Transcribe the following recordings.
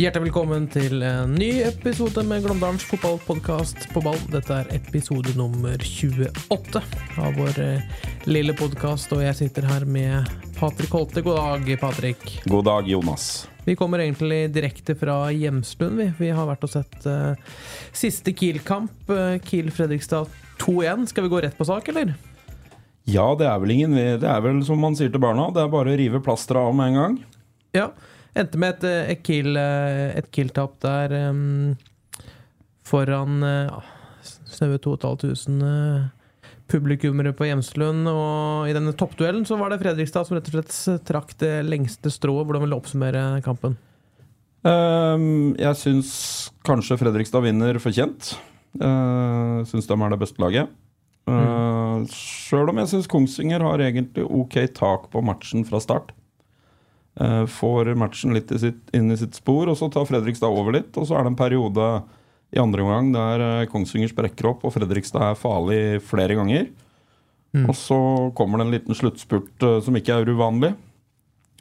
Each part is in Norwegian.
Hjertelig velkommen til en ny episode med Glåmdalens fotballpodkast på ball. Dette er episode nummer 28 av vår eh, lille podkast, og jeg sitter her med Patrik Holte. God dag, Patrik. God dag, Jonas. Vi kommer egentlig direkte fra Hjemslund, vi. Vi har vært og sett uh, siste Kiel-kamp. eh, Kiel-Fredrikstad 2-1. Skal vi gå rett på sak, eller? Ja, det er vel ingen Det er vel som man sier til barna, det er bare å rive plasteret av med en gang. Ja. Endte med et, eh, et eh, et Kiel-tap der um, foran uh, snaue 2500 uh, publikummere på Hjemslund. Og i denne toppduellen så var det Fredrikstad som rett og slett trakk det lengste strået. Hvordan vil du oppsummere kampen? Um, jeg syns kanskje Fredrikstad vinner fortjent. Uh, syns de er det beste laget. Uh, Sjøl om jeg syns Kongsvinger har egentlig ok tak på matchen fra start. Eh, får matchen litt i sitt, inn i sitt spor, og så tar Fredrikstad over litt. Og så er det en periode i andre omgang der eh, Kongsvinger sprekker opp, og Fredrikstad er farlig flere ganger. Og så kommer det en liten sluttspurt eh, som ikke er uvanlig,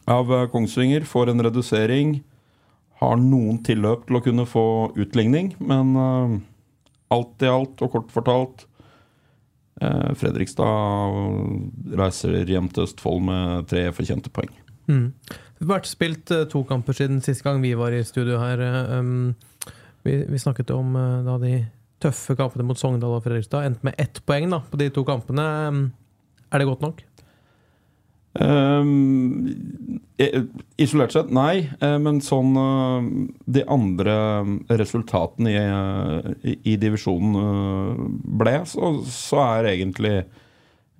av Kongsvinger. Får en redusering. Har noen tilløp til å kunne få utligning, men uh, alt i alt, og kort fortalt uh, Fredrikstad reiser hjem til Østfold med tre fortjente poeng. Mm. Vært spilt eh, to kamper siden sist gang vi var i studio her. eh, um, vi, vi snakket om eh, da de tøffe kampene mot Sogndal og Fredrikstad. Endte med ett poeng da, på de to kampene. Um, er det godt nok? Eh, isolert sett, nei. men sånn De andre resultatene i, i, divisjonen ble, så, så er egentlig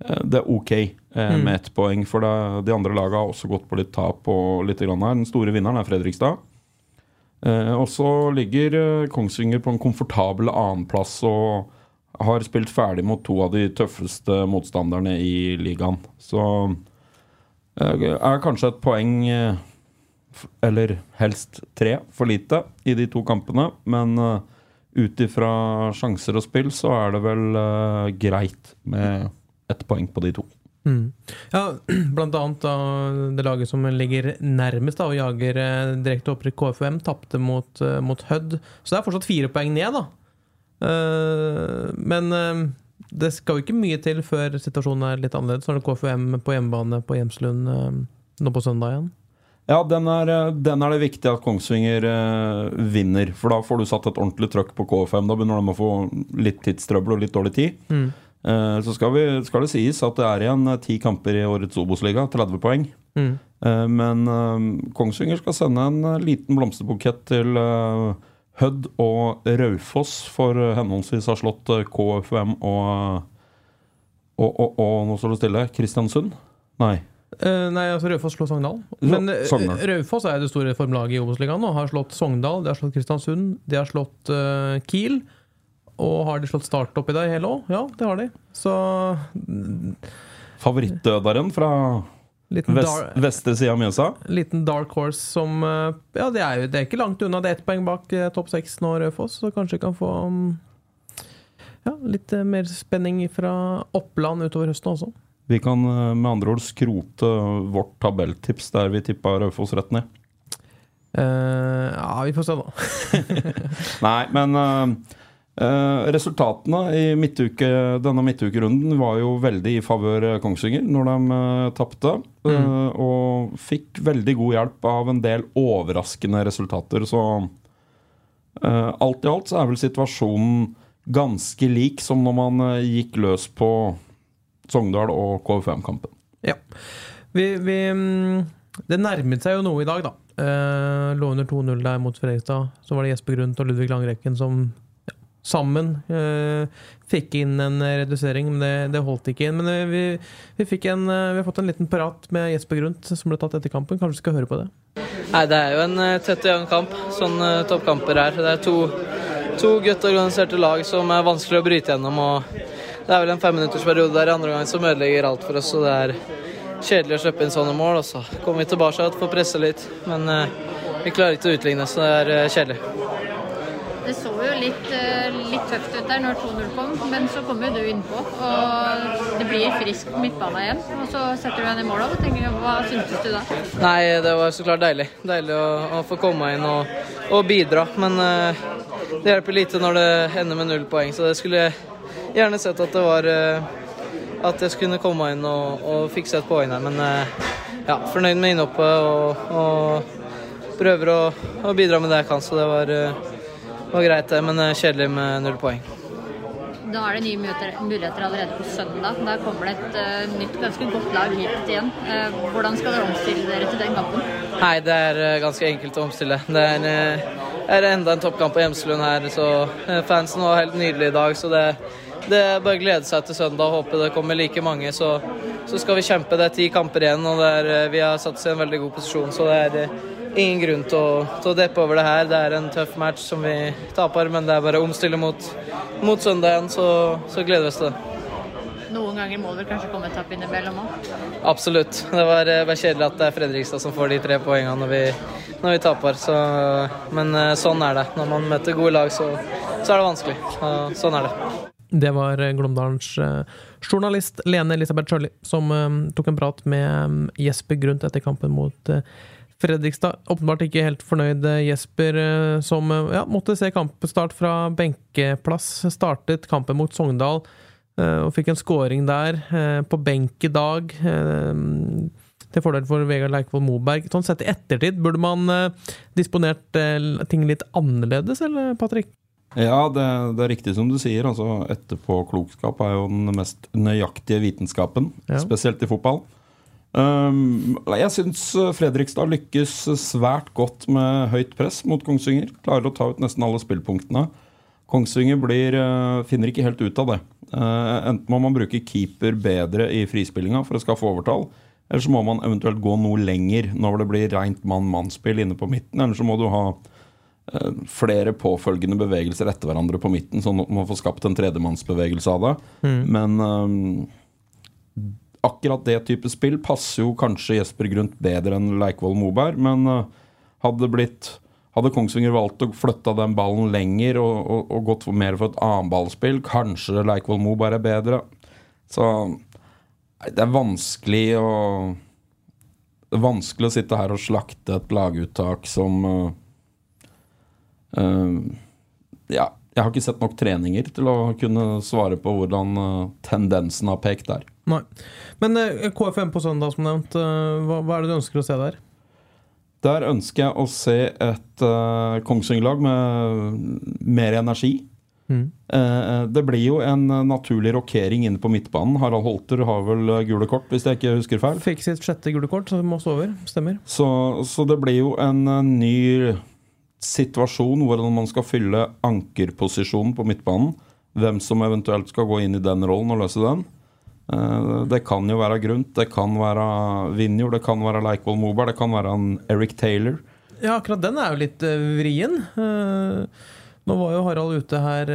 det ok Mm. med ett poeng. For det, de andre lagene har også gått på litt tap og litt grann her. Den store vinneren er Fredrikstad. Eh, og så ligger eh, Kongsvinger på en komfortabel annenplass og har spilt ferdig mot to av de tøffeste motstanderne i ligaen. Så eh, er kanskje et poeng, eh, eller helst tre, for lite i de to kampene. Men uh, ut ifra sjanser og spill, så er det vel uh, greit med ett poeng på de to. Mm. Ja, blant annet da, det laget som ligger nærmest da, og jager eh, direkte opprykk KFUM, tapte mot, eh, mot Hødd. Så det er fortsatt fire poeng ned, da. Eh, men eh, det skal jo ikke mye til før situasjonen er litt annerledes. så er det KFUM på hjemmebane på Hjemslund eh, nå på søndag igjen. Ja, den er, den er det viktig at Kongsvinger vinner. For da får du satt et ordentlig trøkk på K5. Da begynner de å få litt tidstrøbbel og litt dårlig tid. Mm. Eh, så skal, vi, skal det sies at det er igjen eh, ti kamper i årets Obos-liga, 30 poeng. Mm. Eh, men Kongsvinger skal sende en liten blomsterbukett til Hødd og Raufoss for henholdsvis har slått KFUM og, og, og, og Nå står det stille. Kristiansund? Nei. Uh, nei, altså Raufoss slo Sogndal. Men Sogndal. Raufoss er det store formlaget i Obos-ligaen nå. Har slått Sogndal, de har slått Kristiansund, de har slått uh, Kiel. Og har de slått Start opp i dag hele òg? Ja, det har de. Så Favorittdøderen fra liten, vest, vestre side av Mjøsa? liten dark horse som eh, Ja, det er jo det er ikke langt unna. Det er ett poeng bak eh, topp seks nå, Raufoss, så kanskje vi kan få mm, ja, litt eh, mer spenning fra Oppland utover høsten også. Vi kan med andre ord skrote vårt tabelltips der vi tippa Raufoss rett ned. Uh, ja, vi får se, da. Nei, men eh, resultatene i midtuke, denne midtukerunden var jo veldig i favør eh, Kongsvinger når de uh, tapte. eh, og fikk veldig god hjelp av en del overraskende resultater. Så eh, alt i alt så er vel situasjonen ganske lik som når man eh, gikk løs på Sogndal og KV5-kampen. Ja. Vi, vi, mm, det nærmet seg jo noe i dag, da. Eh, lå under 2-0 der mot Fredrikstad. Så var det Jesper Grundt og Ludvig Langrekken som sammen. Eh, fikk inn en redusering, men det, det holdt ikke inn. Men eh, vi, vi, fikk en, eh, vi har fått en liten prat med Jesper Grundt som ble tatt etter kampen. Kanskje vi skal høre på det? Nei, Det er jo en tett og jevn kamp, sånn toppkamper er. Det er to, to godt organiserte lag som er vanskelig å bryte gjennom. og Det er vel en femminuttersperiode der i andre gang som ødelegger alt for oss. og det er kjedelig å slippe inn sånne mål. og Så kommer vi tilbake og får presse litt. Men eh, vi klarer ikke å utligne, så det er eh, kjedelig. Det så litt, eh, litt tøft ut der når 2-0 kom, men så kommer jo du innpå. Og det blir frisk midtbane igjen. Og så setter du henne i mål. Og tenker, hva syntes du da? Nei, det var så klart deilig. Deilig å, å få komme inn og, og bidra. Men uh, det hjelper lite når det ender med null poeng, så det skulle jeg gjerne sett at det var uh, At jeg skulle komme inn og, og fikse et poeng her. Men ja, fornøyd med innhoppet og, og prøver å, å bidra med det jeg kan, så det var, eh, var greit, det. Men eh, kjedelig med null poeng. Da er det nye muligheter, allerede på søndag. Da kommer det et uh, nytt, ganske godt lag hit igjen. Uh, hvordan skal dere omstille dere til den kampen? Nei, det er uh, ganske enkelt å omstille. Det er, er enda en toppkamp på Hjemselund her, så fansen var helt nydelig i dag. Så det, det er bare å glede seg til søndag. Håper det kommer like mange. Så, så skal vi kjempe. Det er ti kamper igjen, og det er, vi har satt oss i en veldig god posisjon. Så det er ingen grunn til å, til å deppe over det her. Det er en tøff match som vi taper, men det er bare å omstille mot, mot søndagen, så, så gleder vi oss til det. Noen ganger må det kanskje komme et tapp innimellom òg? Absolutt. Det var eh, bare kjedelig at det er Fredrikstad som får de tre poengene når vi, når vi taper. Så, men eh, sånn er det. Når man møter gode lag, så, så er det vanskelig. Så, sånn er det. Det var eh, Glåmdalens eh, journalist Lene Elisabeth Sjøli som eh, tok en prat med eh, Jesper Grundt etter kampen mot eh, Fredrikstad. Åpenbart ikke helt fornøyd eh, Jesper, eh, som eh, ja, måtte se kampstart fra benkeplass. Startet kampen mot Sogndal og fikk en scoring der, på benk i dag. til fordel for Vegard Leikvoll Moberg. Sånn sett i ettertid, burde man disponert ting litt annerledes, eller Patrick? Ja, det, det er riktig som du sier. altså Etterpåklokskap er jo den mest nøyaktige vitenskapen, Ja. spesielt i fotball. Um, jeg syns Fredrikstad lykkes svært godt med høyt press mot Kongsvinger. Klarer å ta ut nesten alle spillpunktene. Kongsvinger blir, uh, finner ikke helt ut av det. Uh, enten må man bruke keeper bedre i frispillinga for å skaffe overtall, eller så må man eventuelt gå noe lenger når det blir rent mann-mann-spill inne på midten. Eller så må du ha uh, flere påfølgende bevegelser etter hverandre på midten, sånn at man får skapt en tredjemannsbevegelse av det. Men eh, akkurat det type spill passer jo kanskje Jesper Grundt bedre enn Leikvoll Moberg, men eh, hadde blitt hadde Kongsvinger valgt å flytte den ballen lenger og, og, og gått mer for et annenballspill, kanskje Leikvoll Moberg er bedre. Så det er vanskelig å Det er vanskelig å sitte her og slakte et laguttak som uh, uh, Ja, jeg har ikke sett nok treninger til å kunne svare på hvordan uh, tendensen har pekt der. Nei. Men eh, KFM på søndag, som nevnt. eh, hva, hva er det du ønsker å se der? Der ønsker jeg å se et uh, Kongsvinger-lag med mer energi. Mm. Det blir jo en naturlig rokering inne på midtbanen. Harald Holter har vel gule kort, hvis jeg ikke husker feil. Fikk sitt sjette gule kort, så må stå over. Stemmer. Så, så det blir jo en ny situasjon hvordan man skal fylle ankerposisjonen på midtbanen. Hvem som eventuelt skal gå inn i den rollen og løse den. Eh, Det kan jo være Grunt, det kan være Vinjor, det kan være Leikvoll Moberg, det kan være en Eric Taylor. Ja, akkurat den er jo litt eh, vrien. Eh, nå var jo Harald ute her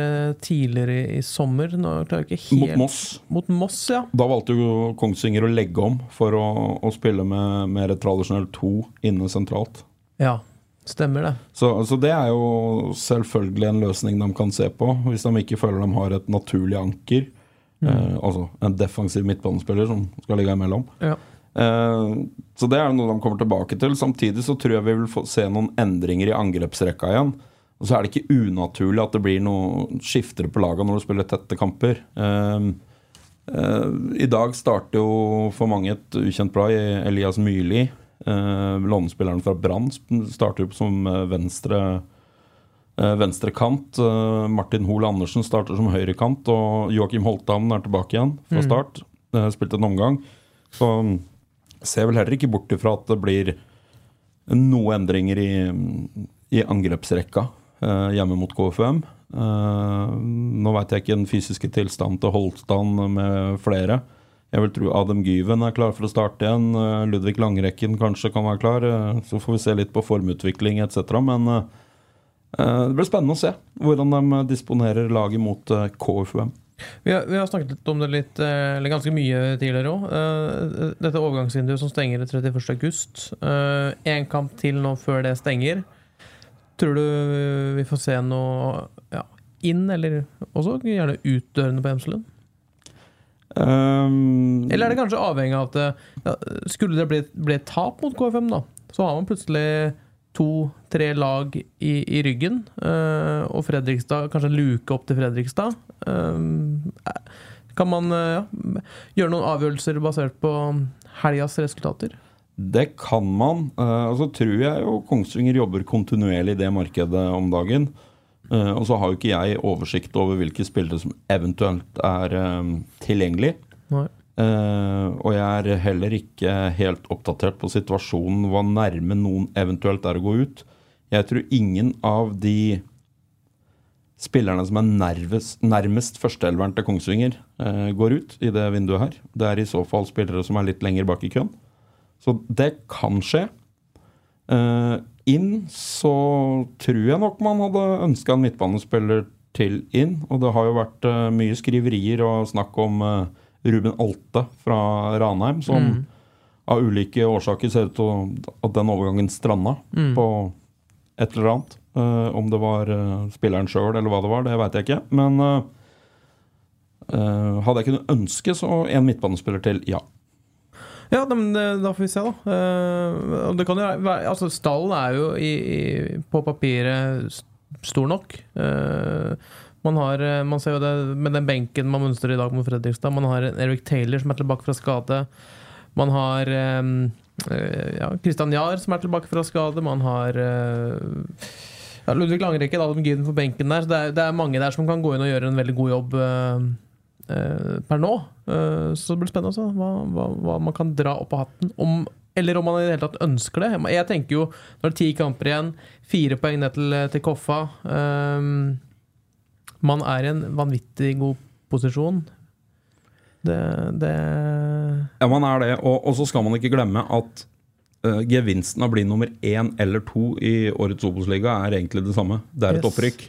tidligere i sommer. Helt Mot Moss. Mot Moss, ja. Da valgte jo Kongsvinger å legge om for å, å spille med mer tradisjonelt to inne sentralt. Ja, stemmer det. Så, så det er jo selvfølgelig en løsning de kan se på, hvis de ikke føler de har et naturlig anker. Eh, altså en defensiv midtbanespiller som skal ligge imellom. Ja. Eh, så det er noe de kommer tilbake til. Samtidig så tror jeg vi vil få se noen endringer i angrepsrekka igjen. Og så er det ikke unaturlig at det blir noen skifter på laga når du spiller tette kamper. Eh, eh, I dag starter jo for mange et ukjent blad i Elias Myrli. Uh, Lånespilleren fra Brann starter jo som eh, venstre eh, venstre kant. Eh, Martin Hoel Andersen starter som høyrekant, og Joakim Holtan er tilbake igjen fra start. Mm. spilte en omgang. Så mm, ser vel heller ikke bort ifra at det blir noen endringer i, i angrepsrekka eh, hjemme mot KFUM. Eh, nå veit jeg ikke den fysiske tilstanden til Holstand med flere. Jeg vil tro Adam Gyven er klar for å starte igjen. Eh, Ludvig Langrekken kanskje kan være klar. Eh, så får vi se litt på formutvikling etc. Men eh, eh, det blir spennende å se hvordan de disponerer laget mot eh, KFUM. Vi har, vi har snakket litt om det litt, eh, eller ganske mye tidligere òg. Dette overgangsvinduet som stenger 31.8. Én kamp til nå før det stenger. Tror du vi får se noe ja, inn, eller også gjerne utdørende på Hemselund? Um, Eller er det kanskje avhengig av at ja, Skulle det bli, bli et tap mot KFM, da, så har man plutselig to-tre lag i, i ryggen. uh, og Fredrikstad, kanskje en luke opp til Fredrikstad. Uh, kan man eh, ja, gjøre noen avgjørelser basert på helgas resultater? Det kan man. Og så tror jeg jo Kongsvinger jobber kontinuerlig i det markedet om dagen. Og så har jo ikke jeg oversikt over hvilke spillere som eventuelt er tilgjengelig. Nei. Uh, og jeg er heller ikke helt oppdatert på situasjonen, hva nærme noen eventuelt er å gå ut. Jeg tror ingen av de spillerne som er nervest, nærmest førsteelveren til Kongsvinger, går ut i det vinduet her. Det er i så fall spillere som er litt lenger bak i køen. Så det kan skje. Uh, inn så tror jeg nok man hadde ønska en midtbanespiller til inn. Og det har jo vært uh, mye skriverier og snakk om uh, Ruben Alte fra Ranheim, som mm. av ulike årsaker ser ut til at den overgangen stranda mm. på et eller annet. om det var spilleren sjøl eller hva det var, det veit jeg ikke. Men hadde jeg kunnet ønske, så en midtbanespiller til, ja. Ja, men da får vi se, da. Uh, det kan jo være, altså Stallen er jo i, i, på papiret stor nok. Man, har, man ser jo det med den benken man mønstrer i dag mot Fredrikstad. Man har Eric Taylor som er tilbake fra skade. Man har um, ja, Christian Jahr som er tilbake fra skade. Man har uh, ja, Ludvig Langrekke, Adam Gyden på benken der. Det er, det er, mange der som kan gå inn og gjøre en veldig god jobb. Eh, per nå. Eh, så det blir spennende også, hva, hva, hva, man kan dra opp av hatten. Om, eller om man i det hele tatt ønsker det. Jeg tenker jo, Når det er ti kamper igjen, fire poeng ned til, til Koffa um, Man er i en vanvittig god posisjon. Det, det Ja, man er det. Og, og, så skal man ikke glemme at uh, gevinsten av å bli nummer én eller to i årets Obos-liga er egentlig det samme. Det er et yes. opprykk.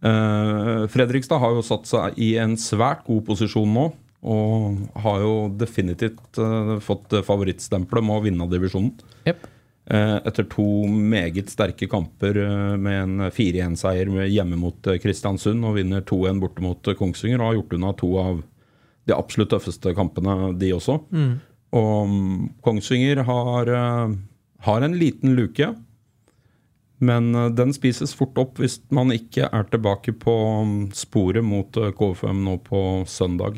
Uh, Fredrikstad har jo satt seg i en svært god posisjon nå. Og har jo definitivt uh, fått favorittstempelet med å vinne divisjonen. Yep. Uh, etter to meget sterke kamper med en 4-1-seier hjemme mot Kristiansund og vinner 2-1 borte mot Kongsvinger. Og har gjort unna to av de absolutt tøffeste kampene, de også. Mm. Og um, Kongsvinger har, har en liten luke. Men eh, den spises fort opp hvis man ikke er tilbake på um, sporet mot eh, KFM nå på søndag.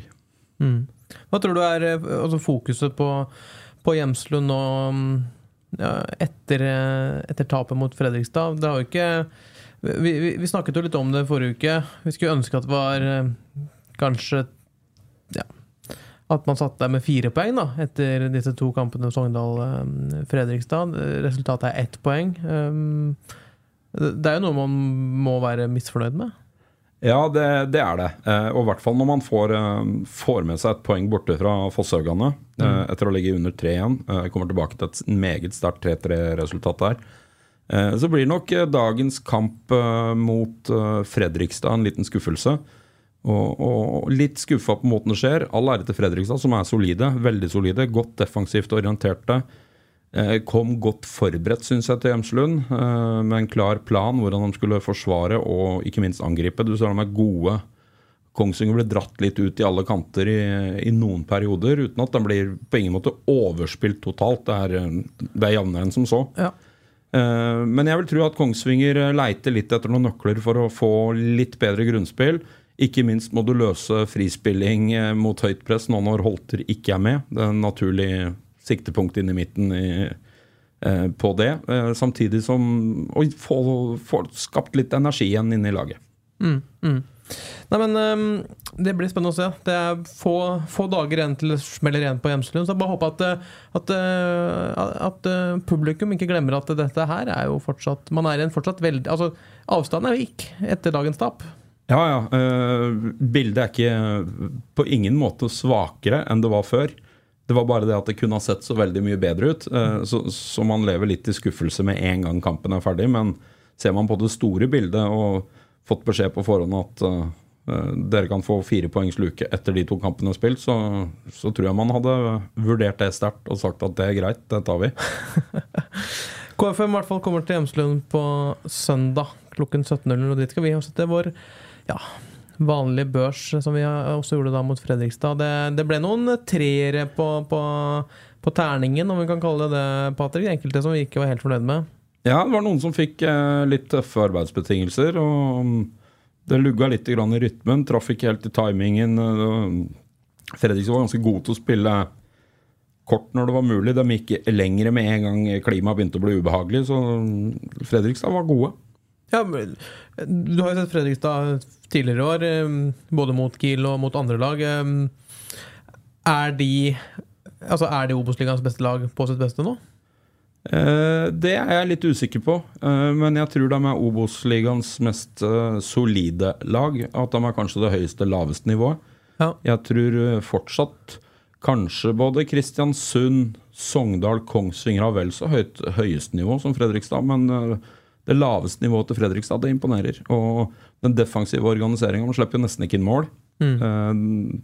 Mm. Hva tror du er eh, altså fokuset på, på Hjemslund nå etter, etter, tapet mot Fredrikstad? Det har jo ikke vi, vi, vi, snakket jo litt om det forrige uke. Vi skulle ønske at det var kanskje ja, at man satt der med fire poeng da, etter disse to kampene Sogndal-Fredrikstad. Resultatet er ett poeng. Det er jo noe man må være misfornøyd med? Ja, det, det er det. Eh, og i hvert fall når man får, eh, får, med seg et poeng borte fra Fosshaugane eh, mm. etter å ligge under 3 igjen. Kommer tilbake til et meget sterkt 3-3-resultat der. Eh, så blir nok dagens kamp mot Fredrikstad en liten skuffelse. Og, og, litt skuffa på måten det skjer. All ære til Fredrikstad, som er solide. Veldig solide. Godt defensivt orienterte. Eh, kom godt forberedt, syns jeg, til Hjemslund. Eh, med en klar plan hvordan de skulle forsvare og ikke minst angripe. Du ser de er gode. Kongsvinger ble dratt litt ut i alle kanter i, i noen perioder, uten at de blir på ingen måte overspilt totalt. Det er, det er jevnere enn som så. Ja. Eh, men jeg vil tro at Kongsvinger leiter litt etter noen nøkler for å få litt bedre grunnspill. Ikke minst må du løse frispilling mot høyt press nå når Holter ikke er med. Det er en naturlig siktepunkt inn i midten i, eh, på det. Eh, samtidig som å få, få, skapt litt energi igjen inne i laget. Mm, mm. Nei, men um, Det blir spennende å se. Det er få, få dager igjen til det smeller igjen på Hjemselund. Så jeg bare håper at, eh, at, at, at, publikum ikke glemmer at dette her er jo fortsatt Man er i en fortsatt veldig Altså, avstanden er vik etter dagens tap. Ja, ja. eh, bildet er ikke på ingen måte svakere enn det var før. Det var bare det at det kunne ha sett så veldig mye bedre ut. eh, så, så man lever litt i skuffelse med en gang kampen er ferdig. Men ser man på det store bildet og fått beskjed på forhånd at eh, eh, dere kan få fire poengs luke etter de to kampene spilt, så, så tror jeg man hadde vurdert det sterkt og sagt at det er greit, det tar vi. KFM i hvert fall kommer til Hjemslund på søndag klokken 17.00, og dit skal vi sette vår ja, vanlige børs, som vi også gjorde da mot Fredrikstad. Det, det ble noen treere på, på, på terningen, om vi kan kalle det det, Patrick. Enkelte som vi ikke var helt fornøyd med. Ja, det var noen som fikk eh, litt tøffe arbeidsbetingelser. og mm, Det lugga litt i rytmen, traff ikke helt i timingen. eh, Fredrikstad var ganske god til å spille kort når det var mulig. De gikk lengre med en gang klimaet begynte å bli ubehagelig. Så mm, Fredrikstad var gode. Ja, Du har jo sett Fredrikstad tidligere år, både mot Kiel og mot andre lag. Er de Altså, er de Obos-ligaens beste lag på sitt beste nå? Eh, Det er jeg litt usikker på, eh, men jeg tror de er Obos-ligaens mest eh, solide lag. At de er kanskje det høyeste laveste nivået. Ja. Jeg tror fortsatt kanskje både Kristiansund, Sogndal, Kongsvinger har vel så høyt høyeste nivå som Fredrikstad, men det laveste nivået til Fredrikstad, det imponerer. Og den defensive organiseringa, man slipper jo nesten ikke inn mål. Mm.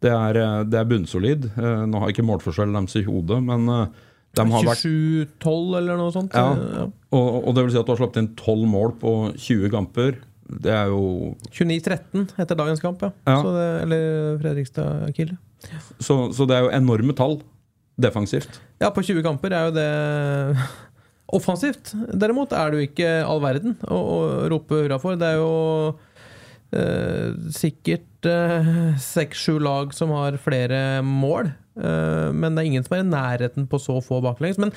Det er, eh, det er bunnsolid. Eh, Nå har jeg ikke målforskjell deres i hodet, men eh, de har vært 27-12 eller noe sånt? Ja. Og, og det vil si at du har sluppet inn 12 mål på 20 kamper. Det er jo 29-13 etter dagens kamp, ja. Ja. Så det, eller Fredrikstad-Kiel. så, så det er jo enorme tall defensivt. Ja, på 20 kamper er jo det offensivt. Derimot er det jo ikke all verden å, å rope hurra for. Det er jo eh, sikkert seks-sju lag som har flere mål. eh, men det er ingen som er i nærheten på så få baklengs. Men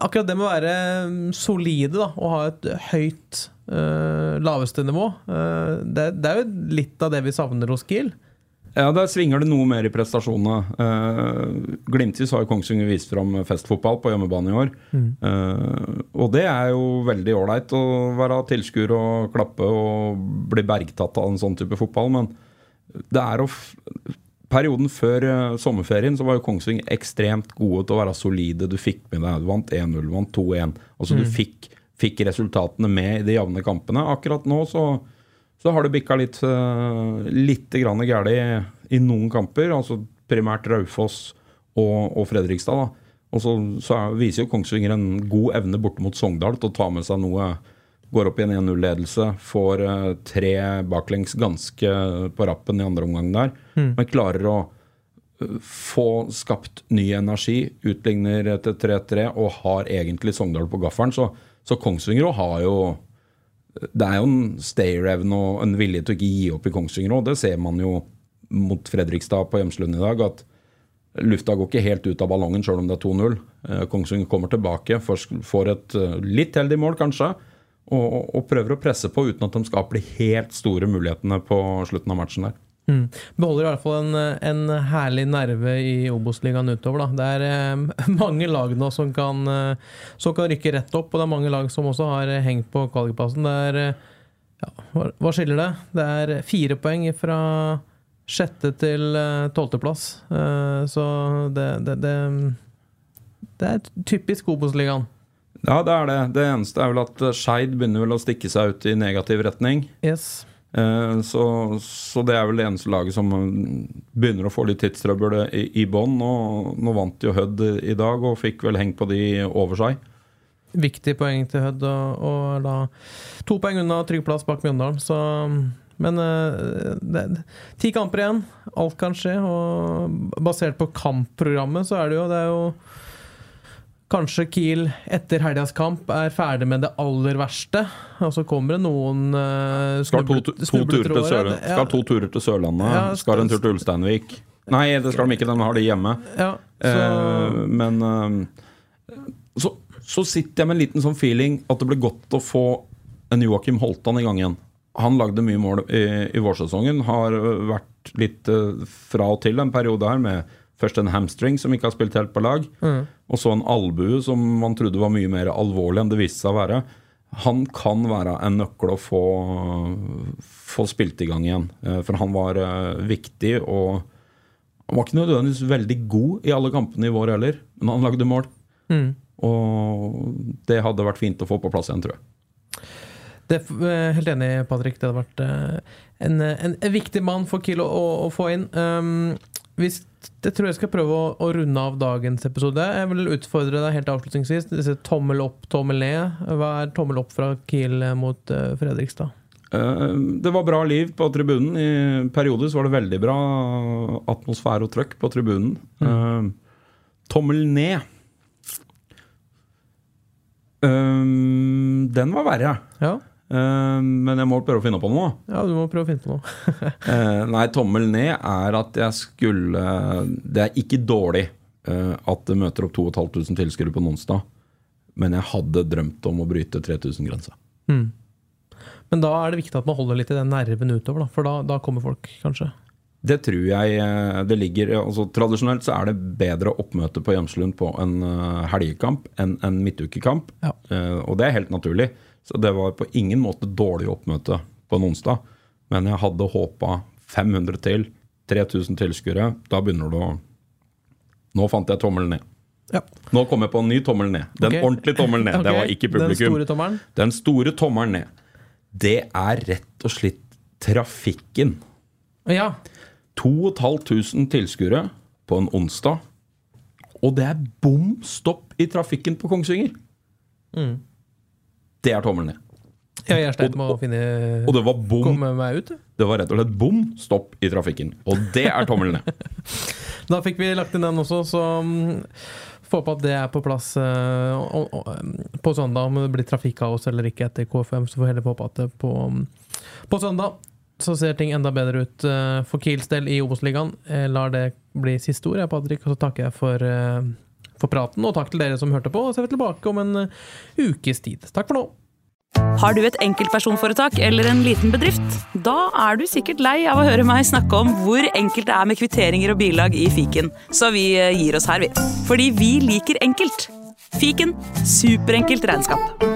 akkurat det med å være mm, solide da, og ha et høyt eh, laveste nivå, eh, det, det er jo litt av det vi savner hos Kiel. Ja, Der svinger det noe mer i prestasjonene. Uh, Glimtvis har jo Kongsvinger vist fram festfotball på hjemmebane i år. Eh, og det er jo veldig ålreit å være tilskuer og klappe og bli bergtatt av en sånn type fotball, men det er å Perioden før uh, sommerferien så var jo Kongsvinger ekstremt gode til å være solide. Du fikk med deg Du vant 1-0, vant 2-1. Altså Du fikk, fikk resultatene med i de jevne kampene. Akkurat nå så, så har det bikka litt, uh, litt galt i, i noen kamper. Altså primært Raufoss og, og Fredrikstad. da. Og så, så er, viser jo Kongsvinger en god evne borte mot Sogndal til å ta med seg noe. Går opp i en 1-0-ledelse, får eh, tre baklengs ganske på rappen i andre omgang der. Men klarer å eh, få skapt ny energi, utligner etter 3-3 og har egentlig Sogndal på gaffelen. Så, så Kongsvinger har jo Det er jo en stay-evne og en vilje til å ikke gi opp i Kongsvinger òg. Det ser man jo mot Fredrikstad på Hjemslund i dag. at Lufta går ikke helt ut av ballongen sjøl om det er 2-0. Eh, Kongsvinger kommer tilbake, får et eh, litt heldig mål kanskje, og- og prøver å presse på uten at de skaper de helt store mulighetene på slutten av matchen der. Mm. Beholder i hvert fall en, en herlig nerve i Obos-ligaen utover. Da. Det er eh, mange lag nå som kan, eh, som kan rykke rett opp, og det er mange lag som også har eh, hengt på kvalikplassen. Det er eh, ja, hva, hva skiller det? Det er fire poeng fra sjette til tolvteplass. Eh, så det, det, det Det er typisk Obos-ligaen. Ja, det er det. Det eneste er vel at Skeid begynner vel å stikke seg ut i negativ retning. Yes. Eh, Så, så det er vel det eneste laget som mm, begynner å få litt tidstrøbbel i, i bånn. Nå, vant jo Hødd i dag og fikk vel hengt på de over seg. Viktig poeng til Hødd, å la to poeng unna trygg plass bak Mjøndalen. Så Men eh, det, ti kamper igjen. Alt kan skje. Og basert på kampprogrammet, så er det jo Det er jo Kanskje Kiel etter helgas kamp er ferdig med det aller verste. Og så kommer det noen uh, Skal to, to, turer til Sørlandet. Skal to turer til Sørlandet. Ja, skal en tur til Ulsteinvik. Nei, det skal de ikke. De har det hjemme. Ja, så, Eh, men eh, så, så sitter jeg med en liten sånn feeling at det ble godt å få en Joakim Holtan i gang igjen. Han lagde mye mål i, i vårsesongen. Har eh, vært litt eh, fra og til en periode her med først en hamstring som ikke har spilt helt på lag, Mm. og så en albue som man trodde var mye mer alvorlig enn det viste seg å være. han kan være en nøkkel å få, få spilt i gang igjen. Eh, For han var eh, viktig, og han var ikke nødvendigvis veldig god i alle kampene i vår heller, men han lagde mål. Mm. Og det hadde vært fint å få på plass igjen, tror jeg. Det eh, helt enig, Patrick. Det hadde vært en, en, en viktig mann for Kiel å, å, å få inn. Um, hvis, jeg tror jeg skal prøve å, å runde av dagens episode. Jeg vil utfordre deg helt avslutningsvis. Disse tommel opp, tommel ned. Hva er tommel opp fra Kiel mot uh, Fredrikstad? Uh, Det var bra liv på tribunen. I perioder så var det veldig bra atmosfære og trøkk på tribunen. Eh, Tommel ned. Den var verre. Ja, Men jeg må prøve å finne på noe. ja du må prøve å finne på noe. Eh, Nei, tommel ned er at jeg skulle Det er ikke dårlig eh, at det møter opp 2500 tilskuere på onsdag, men jeg hadde drømt om å bryte 3000-grensa. Mm. Men da er det viktig at man holder litt i den nerven utover, da, for da, da kommer folk, kanskje. Det tror jeg eh, det ligger altså Tradisjonelt så er det bedre oppmøte på Gjemslund på en eh, helgekamp enn en midtukekamp. Ja. Eh, og det er helt naturlig. Så det var på ingen måte dårlig oppmøte på en onsdag. Men jeg hadde håpa 500 til, 3000 tilskuere. Da begynner du å Nå fant jeg tommelen ned. Ja. Nå kom jeg på en ny tommel ned. Den okay. ordentlige tommelen ned. Det var ikke publikum. Den store tommelen? Den store tommelen ned. Det er rett og slett trafikken. Ja. 2500 tilskuere på en onsdag. Og det er bom stopp i trafikken på Kongsvinger. Mm. Det er tommelen ned. ja jeg sleit med å finne Og det var bom komme meg ut. Det var rett og slett bom stopp i trafikken. Og det er tommelen ned. Da fikk vi lagt inn den også, så får få på at det er på plass eh, mm, på søndag. Om det blir trafikkaos eller ikke etter KFM, så får vi heller håpe at det på, mm, på søndag så ser ting enda bedre ut eh, for Kiels del i Obos-ligaen. Lar det bli siste ord, jeg, Patrick, og så takker jeg for, eh, for praten. Og takk til dere som hørte på. Og så er vi tilbake om en eh, ukes tid. Takk for nå. Har du et enkeltpersonforetak eller en liten bedrift? Da er du sikkert lei av å høre meg snakke om hvor enkelt det er med kvitteringer og bilag i fiken, så vi gir oss her, vi. Fordi vi liker enkelt. Fiken superenkelt regnskap.